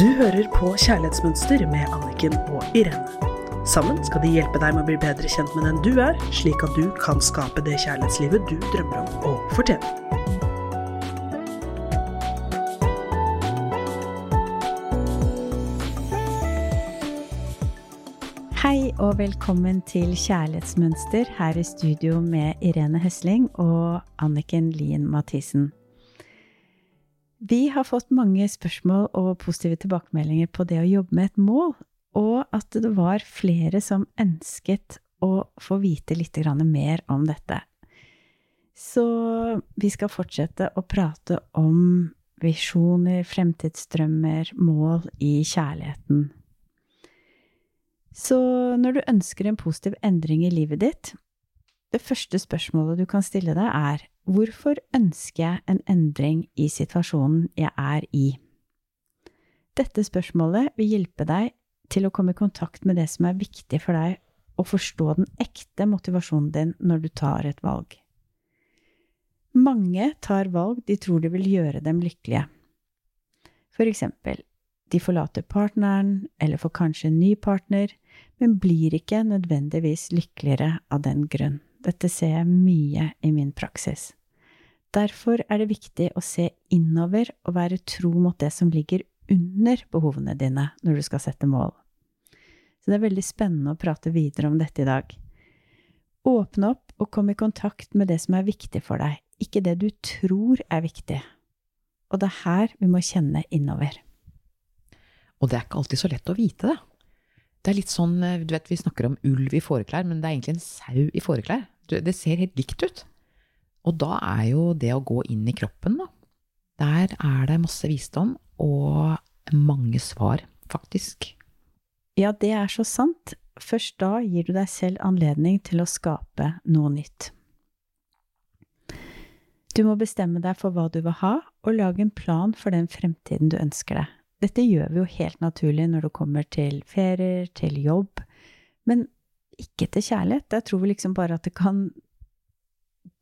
Du hører på Kjærlighetsmønster med Anniken og Irene. Sammen skal de hjelpe deg med å bli bedre kjent med den du er, slik at du kan skape det kjærlighetslivet du drømmer om å fortjene. Hei og velkommen til Kjærlighetsmønster her i studio med Irene Høsling og Anniken Lien Mathisen. Vi har fått mange spørsmål og positive tilbakemeldinger på det å jobbe med et mål, og at det var flere som ønsket å få vite litt mer om dette. Så vi skal fortsette å prate om visjoner, fremtidsdrømmer, mål i kjærligheten. Så når du ønsker en positiv endring i livet ditt, det første spørsmålet du kan stille deg, er hvorfor ønsker jeg en endring i situasjonen jeg er i? Dette spørsmålet vil hjelpe deg til å komme i kontakt med det som er viktig for deg, og forstå den ekte motivasjonen din når du tar et valg. Mange tar valg de tror det vil gjøre dem lykkelige. For eksempel, de forlater partneren, eller får kanskje en ny partner, men blir ikke nødvendigvis lykkeligere av den grunn. Dette ser jeg mye i min praksis. Derfor er det viktig å se innover og være tro mot det som ligger under behovene dine når du skal sette mål. Så det er veldig spennende å prate videre om dette i dag. Åpne opp og kom i kontakt med det som er viktig for deg, ikke det du tror er viktig. Og det er her vi må kjenne innover. Og det er ikke alltid så lett å vite det. Det er litt sånn, eh, du vet, vi snakker om ulv i fåreklær, men det er egentlig en sau i fåreklær. Det ser helt likt ut. Og da er jo det å gå inn i kroppen, da. Der er det masse visdom og mange svar, faktisk. Ja, det er så sant. Først da gir du deg selv anledning til å skape noe nytt. Du må bestemme deg for hva du vil ha, og lage en plan for den fremtiden du ønsker deg. Dette gjør vi jo helt naturlig når det kommer til ferier, til jobb, men ikke til kjærlighet. Jeg tror vi liksom bare at det kan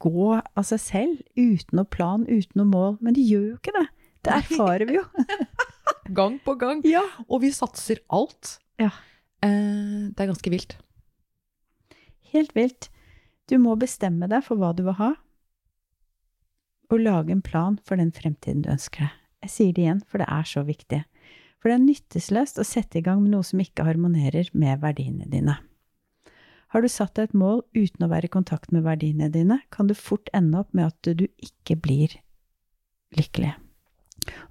gå av seg selv, uten noe plan, uten noe mål. Men det gjør jo ikke det. Det erfarer vi jo. gang på gang. Ja. Og vi satser alt. Ja. Eh, det er ganske vilt. Helt vilt. Du må bestemme deg for hva du vil ha, og lage en plan for den fremtiden du ønsker deg. Jeg sier det igjen, for det er så viktig. For det er nyttesløst å sette i gang med noe som ikke harmonerer med verdiene dine. Har du satt deg et mål uten å være i kontakt med verdiene dine, kan du fort ende opp med at du ikke blir lykkelig.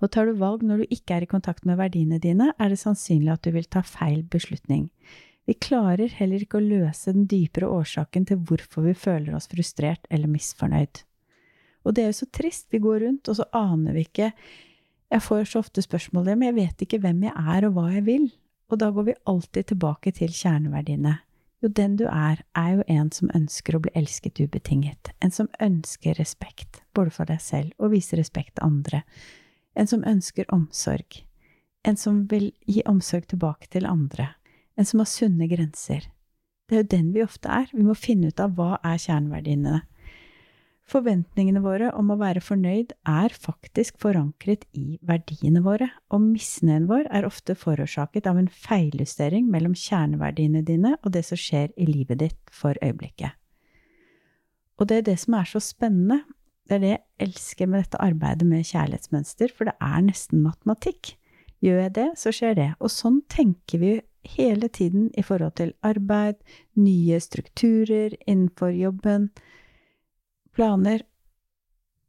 Og tar du valg når du ikke er i kontakt med verdiene dine, er det sannsynlig at du vil ta feil beslutning. Vi klarer heller ikke å løse den dypere årsaken til hvorfor vi føler oss frustrert eller misfornøyd. Og det er jo så trist. Vi går rundt, og så aner vi ikke Jeg får så ofte spørsmål om jeg vet ikke hvem jeg er og hva jeg vil. Og da går vi alltid tilbake til kjerneverdiene. Jo, den du er, er jo en som ønsker å bli elsket ubetinget. En som ønsker respekt, både for deg selv og viser respekt til andre. En som ønsker omsorg. En som vil gi omsorg tilbake til andre. En som har sunne grenser. Det er jo den vi ofte er. Vi må finne ut av hva er kjerneverdiene. Forventningene våre om å være fornøyd er faktisk forankret i verdiene våre, og misnøyen vår er ofte forårsaket av en feiljustering mellom kjerneverdiene dine og det som skjer i livet ditt for øyeblikket. Og det er det som er så spennende, det er det jeg elsker med dette arbeidet med kjærlighetsmønster, for det er nesten matematikk. Gjør jeg det, så skjer det. Og sånn tenker vi hele tiden i forhold til arbeid, nye strukturer innenfor jobben, planer.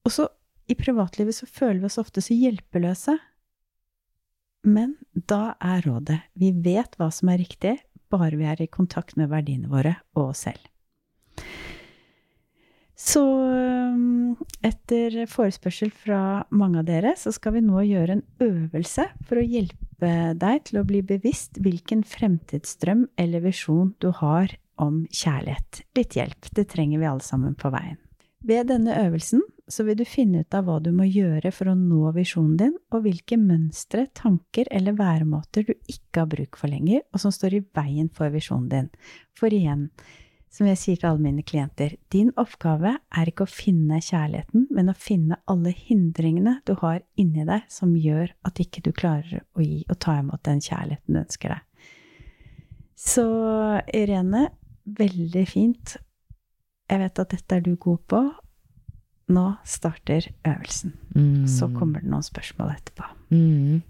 Og så, i privatlivet, så føler vi oss ofte så hjelpeløse. Men da er rådet vi vet hva som er riktig, bare vi er i kontakt med verdiene våre og oss selv. Så etter forespørsel fra mange av dere, så skal vi nå gjøre en øvelse for å hjelpe deg til å bli bevisst hvilken fremtidsdrøm eller visjon du har om kjærlighet. Litt hjelp, det trenger vi alle sammen på veien. Ved denne øvelsen så vil du finne ut av hva du må gjøre for å nå visjonen din, og hvilke mønstre, tanker eller væremåter du ikke har bruk for lenger, og som står i veien for visjonen din. For igjen, som jeg sier til alle mine klienter, din oppgave er ikke å finne kjærligheten, men å finne alle hindringene du har inni deg som gjør at ikke du klarer å gi og ta imot den kjærligheten du ønsker deg. Så Irene, veldig fint. Jeg vet at dette er du god på. Nå starter øvelsen. Mm. Så kommer det noen spørsmål etterpå. Mm.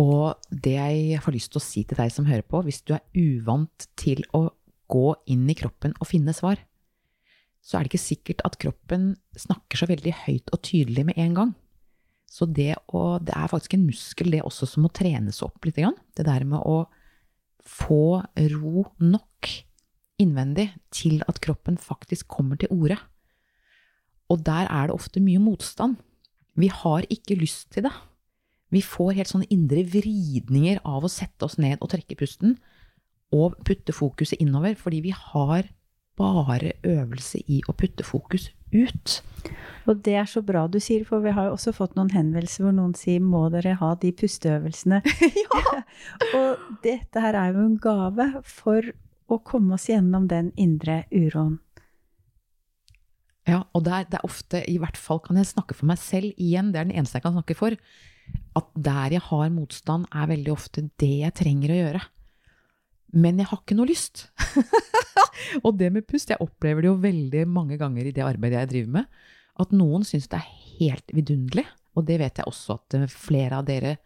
Og det jeg har lyst til å si til deg som hører på, hvis du er uvant til å gå inn i kroppen og finne svar, så er det ikke sikkert at kroppen snakker så veldig høyt og tydelig med en gang. Så det, å, det er faktisk en muskel, det også, som må trenes opp litt. Det der med å få ro nok innvendig til at kroppen faktisk kommer til orde. Og der er det ofte mye motstand. Vi har ikke lyst til det. Vi får helt sånne indre vridninger av å sette oss ned og trekke pusten og putte fokuset innover, fordi vi har bare øvelse i å putte fokus ut. Og det er så bra du sier, for vi har jo også fått noen henvendelser hvor noen sier 'må dere ha de pusteøvelsene'? ja! og dette her er jo en gave for å komme oss gjennom den indre uroen. Ja, og det er, det er ofte, i hvert fall kan jeg snakke for meg selv igjen, det er den eneste jeg kan snakke for, at der jeg har motstand, er veldig ofte det jeg trenger å gjøre. Men jeg har ikke noe lyst. og det med pust, jeg opplever det jo veldig mange ganger i det arbeidet jeg driver med, at noen syns det er helt vidunderlig. Og det vet jeg også at eh, flere av dere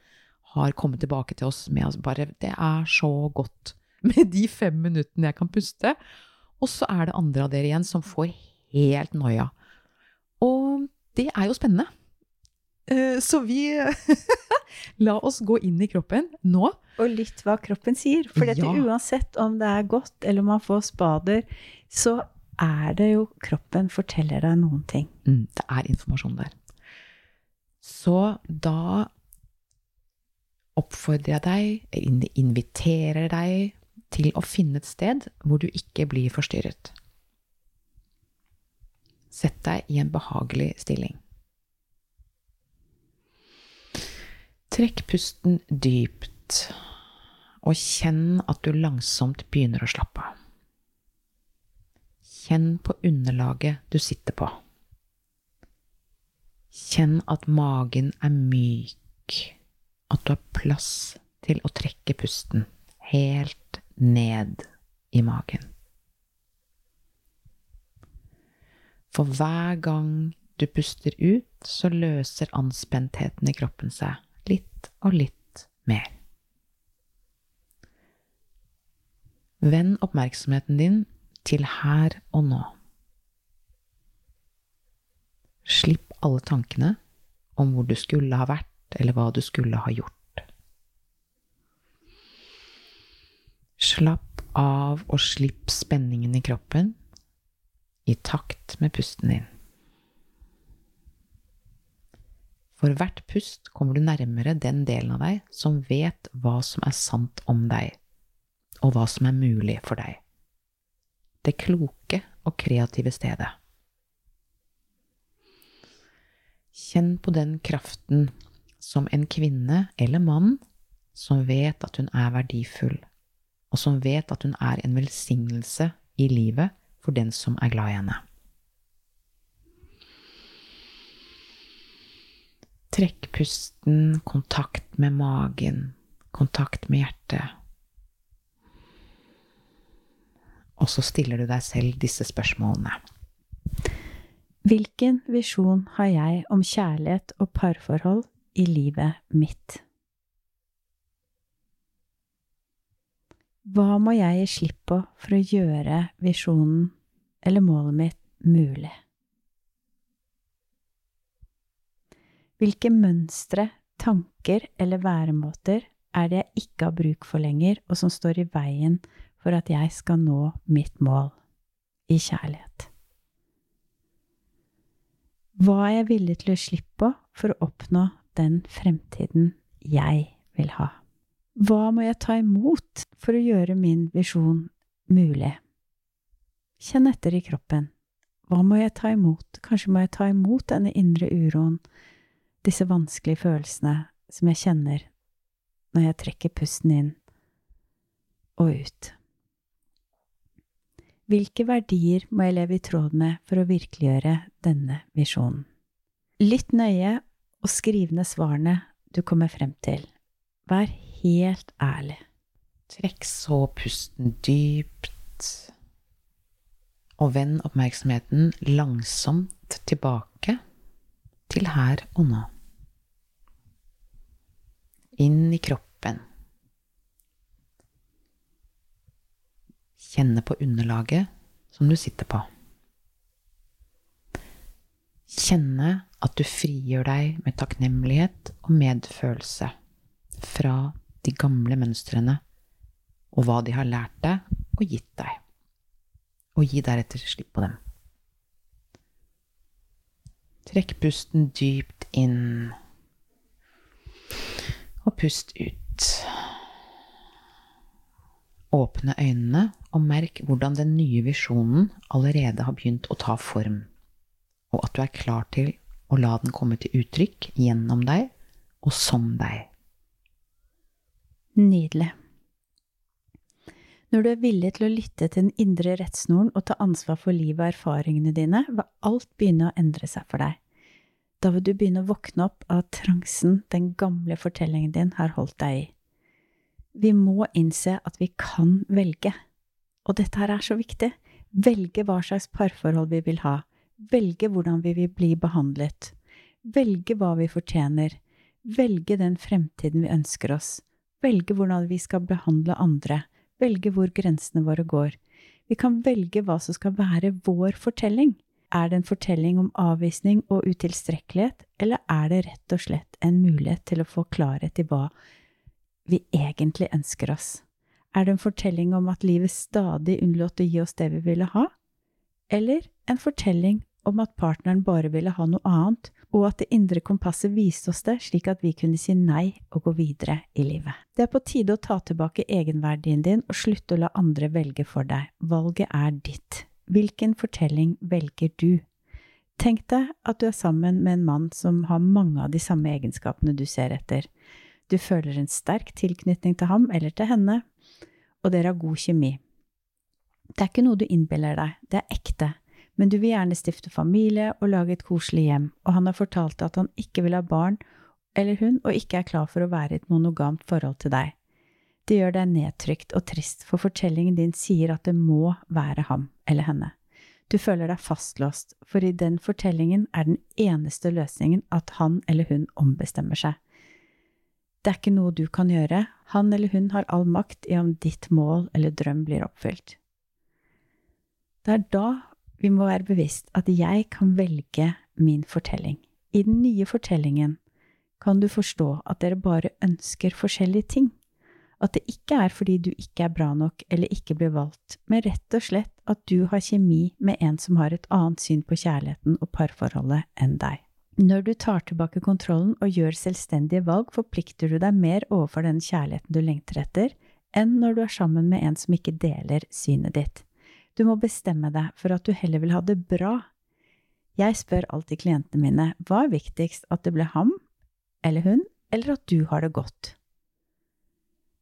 har kommet tilbake til oss med at bare Det er så godt med de fem minuttene jeg kan puste. Og så er det andre av dere igjen som får helt noia. Og det er jo spennende. Eh, så vi La oss gå inn i kroppen nå. Og lytt hva kroppen sier. For dette, Ja. uansett om det er godt eller man får spader, så er det jo kroppen forteller deg noen ting. Mm, det er informasjon der. Så da oppfordrer jeg deg, inviterer deg til å finne et sted hvor du ikke blir forstyrret. Sett deg i en behagelig stilling. Trekk pusten dypt, og kjenn at du langsomt begynner å slappe av. Kjenn på underlaget du sitter på. Kjenn at magen er myk, at du har plass til å trekke pusten helt ned i magen. For hver gang du puster ut, så løser anspentheten i kroppen seg litt og litt mer. Vend oppmerksomheten din til her og nå. Slipp alle tankene om hvor du skulle ha vært, eller hva du skulle ha gjort. Slapp av og slipp spenningen i kroppen i takt med pusten din. For hvert pust kommer du nærmere den delen av deg som vet hva som er sant om deg, og hva som er mulig for deg. Det kloke og kreative stedet. Kjenn på den kraften som en kvinne eller mann som vet at hun er verdifull, og som vet at hun er en velsignelse i livet for den som er glad i henne. Trekk pusten, kontakt med magen, kontakt med hjertet. Og så stiller du deg selv disse spørsmålene. Hvilken visjon har jeg om kjærlighet og parforhold i livet mitt? Hva må jeg gi slipp på for å gjøre visjonen eller målet mitt mulig? Hvilke mønstre, tanker eller væremåter er det jeg ikke har bruk for lenger, og som står i veien for at jeg skal nå mitt mål i kjærlighet? Hva er jeg villig til å gi slipp på for å oppnå den fremtiden jeg vil ha? Hva må jeg ta imot for å gjøre min visjon mulig? Kjenn etter i kroppen. Hva må jeg ta imot? Kanskje må jeg ta imot denne indre uroen, disse vanskelige følelsene som jeg kjenner når jeg trekker pusten inn og ut. Hvilke verdier må jeg leve i tråd med for å virkeliggjøre denne visjonen? Lytt nøye og skriv ned svarene du kommer frem til. Vær helt ærlig. Trekk så pusten dypt, og vend oppmerksomheten langsomt tilbake til her og nå. Inn i kroppen. Kjenne på underlaget som du sitter på. Kjenne at du frigjør deg med takknemlighet og medfølelse fra de gamle mønstrene og hva de har lært deg og gitt deg, og gi deretter slipp på dem. Trekk pusten dypt inn, og pust ut. Åpne øynene og merk hvordan den nye visjonen allerede har begynt å ta form, og at du er klar til å la den komme til uttrykk gjennom deg og som deg. Nydelig. Når du er villig til å lytte til den indre rettsnoren og ta ansvar for livet og erfaringene dine, vil alt begynne å endre seg for deg. Da vil du begynne å våkne opp av transen den gamle fortellingen din har holdt deg i. Vi må innse at vi kan velge. Og dette her er så viktig. Velge hva slags parforhold vi vil ha. Velge hvordan vi vil bli behandlet. Velge hva vi fortjener. Velge den fremtiden vi ønsker oss. Velge hvordan vi skal behandle andre velge hvor grensene våre går. Vi kan velge hva som skal være vår fortelling. Er det en fortelling om avvisning og utilstrekkelighet, eller er det rett og slett en mulighet til å få klarhet i hva vi egentlig ønsker oss? Er det en fortelling om at livet stadig unnlot å gi oss det vi ville ha, eller en fortelling om at partneren bare ville ha noe annet, og at det indre kompasset viste oss det slik at vi kunne si nei og gå videre i livet. Det er på tide å ta tilbake egenverdien din og slutte å la andre velge for deg. Valget er ditt. Hvilken fortelling velger du? Tenk deg at du er sammen med en mann som har mange av de samme egenskapene du ser etter. Du føler en sterk tilknytning til ham eller til henne, og dere har god kjemi. Det er ikke noe du innbiller deg, det er ekte men du vil gjerne stifte familie og lage et koselig hjem, og han har fortalt at han ikke vil ha barn eller hun, og ikke er klar for å være i et monogamt forhold til deg. Det gjør deg nedtrykt og trist, for fortellingen din sier at det må være ham eller henne. Du føler deg fastlåst, for i den fortellingen er den eneste løsningen at han eller hun ombestemmer seg. Det er ikke noe du kan gjøre, han eller hun har all makt i om ditt mål eller drøm blir oppfylt. Det er da vi må være bevisst at jeg kan velge min fortelling. I den nye fortellingen kan du forstå at dere bare ønsker forskjellige ting. At det ikke er fordi du ikke er bra nok eller ikke blir valgt, men rett og slett at du har kjemi med en som har et annet syn på kjærligheten og parforholdet enn deg. Når du tar tilbake kontrollen og gjør selvstendige valg, forplikter du deg mer overfor den kjærligheten du lengter etter, enn når du er sammen med en som ikke deler synet ditt. Du må bestemme deg for at du heller vil ha det bra. Jeg spør alltid klientene mine hva er viktigst, at det ble ham eller hun, eller at du har det godt.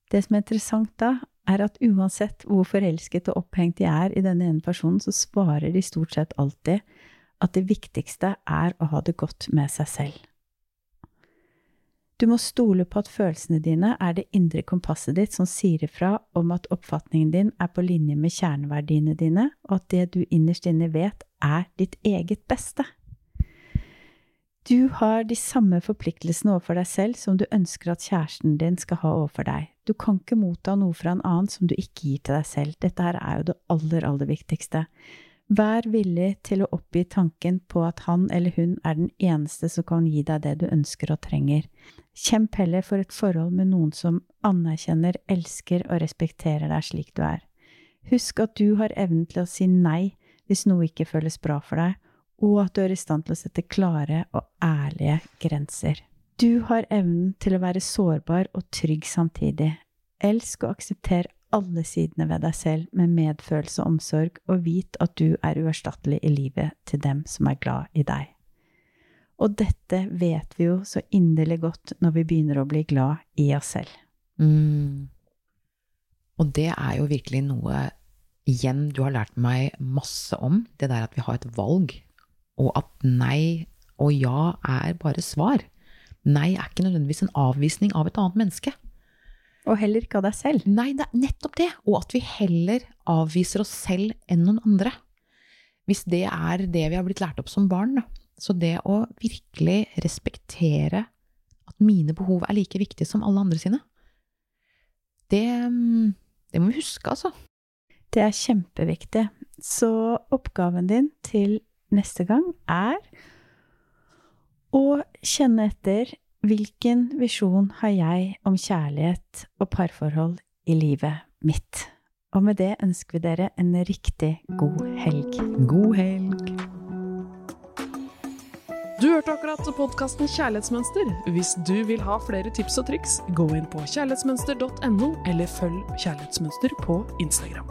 Det som er interessant da, er at uansett hvor forelsket og opphengt de er i denne ene personen, så svarer de stort sett alltid at det viktigste er å ha det godt med seg selv. Du må stole på at følelsene dine er det indre kompasset ditt som sier ifra om at oppfatningen din er på linje med kjerneverdiene dine, og at det du innerst inne vet, er ditt eget beste. Du har de samme forpliktelsene overfor deg selv som du ønsker at kjæresten din skal ha overfor deg. Du kan ikke motta noe fra en annen som du ikke gir til deg selv. Dette her er jo det aller, aller viktigste. Vær villig til å oppgi tanken på at han eller hun er den eneste som kan gi deg det du ønsker og trenger. Kjemp heller for et forhold med noen som anerkjenner, elsker og respekterer deg slik du er. Husk at du har evnen til å si nei hvis noe ikke føles bra for deg, og at du er i stand til å sette klare og ærlige grenser. Du har evnen til å være sårbar og trygg samtidig. Elsk og aksepter alle sidene ved deg selv med medfølelse og omsorg, og vit at du er uerstattelig i livet til dem som er glad i deg. Og dette vet vi jo så inderlig godt når vi begynner å bli glad i oss selv. Mm. Og det er jo virkelig noe igjen du har lært meg masse om det der at vi har et valg, og at nei og ja er bare svar. Nei er ikke nødvendigvis en avvisning av et annet menneske. Og heller ikke av deg selv. Nei, det er nettopp det. Og at vi heller avviser oss selv enn noen andre. Hvis det er det vi har blitt lært opp som barn, da. Så det å virkelig respektere at mine behov er like viktige som alle andre sine, det, det må vi huske, altså. Det er kjempeviktig. Så oppgaven din til neste gang er å kjenne etter hvilken visjon har jeg om kjærlighet og parforhold i livet mitt. Og med det ønsker vi dere en riktig god helg. God helg. Du hørte akkurat podkasten Kjærlighetsmønster. Hvis du vil ha flere tips og triks, gå inn på kjærlighetsmønster.no, eller følg Kjærlighetsmønster på Instagram.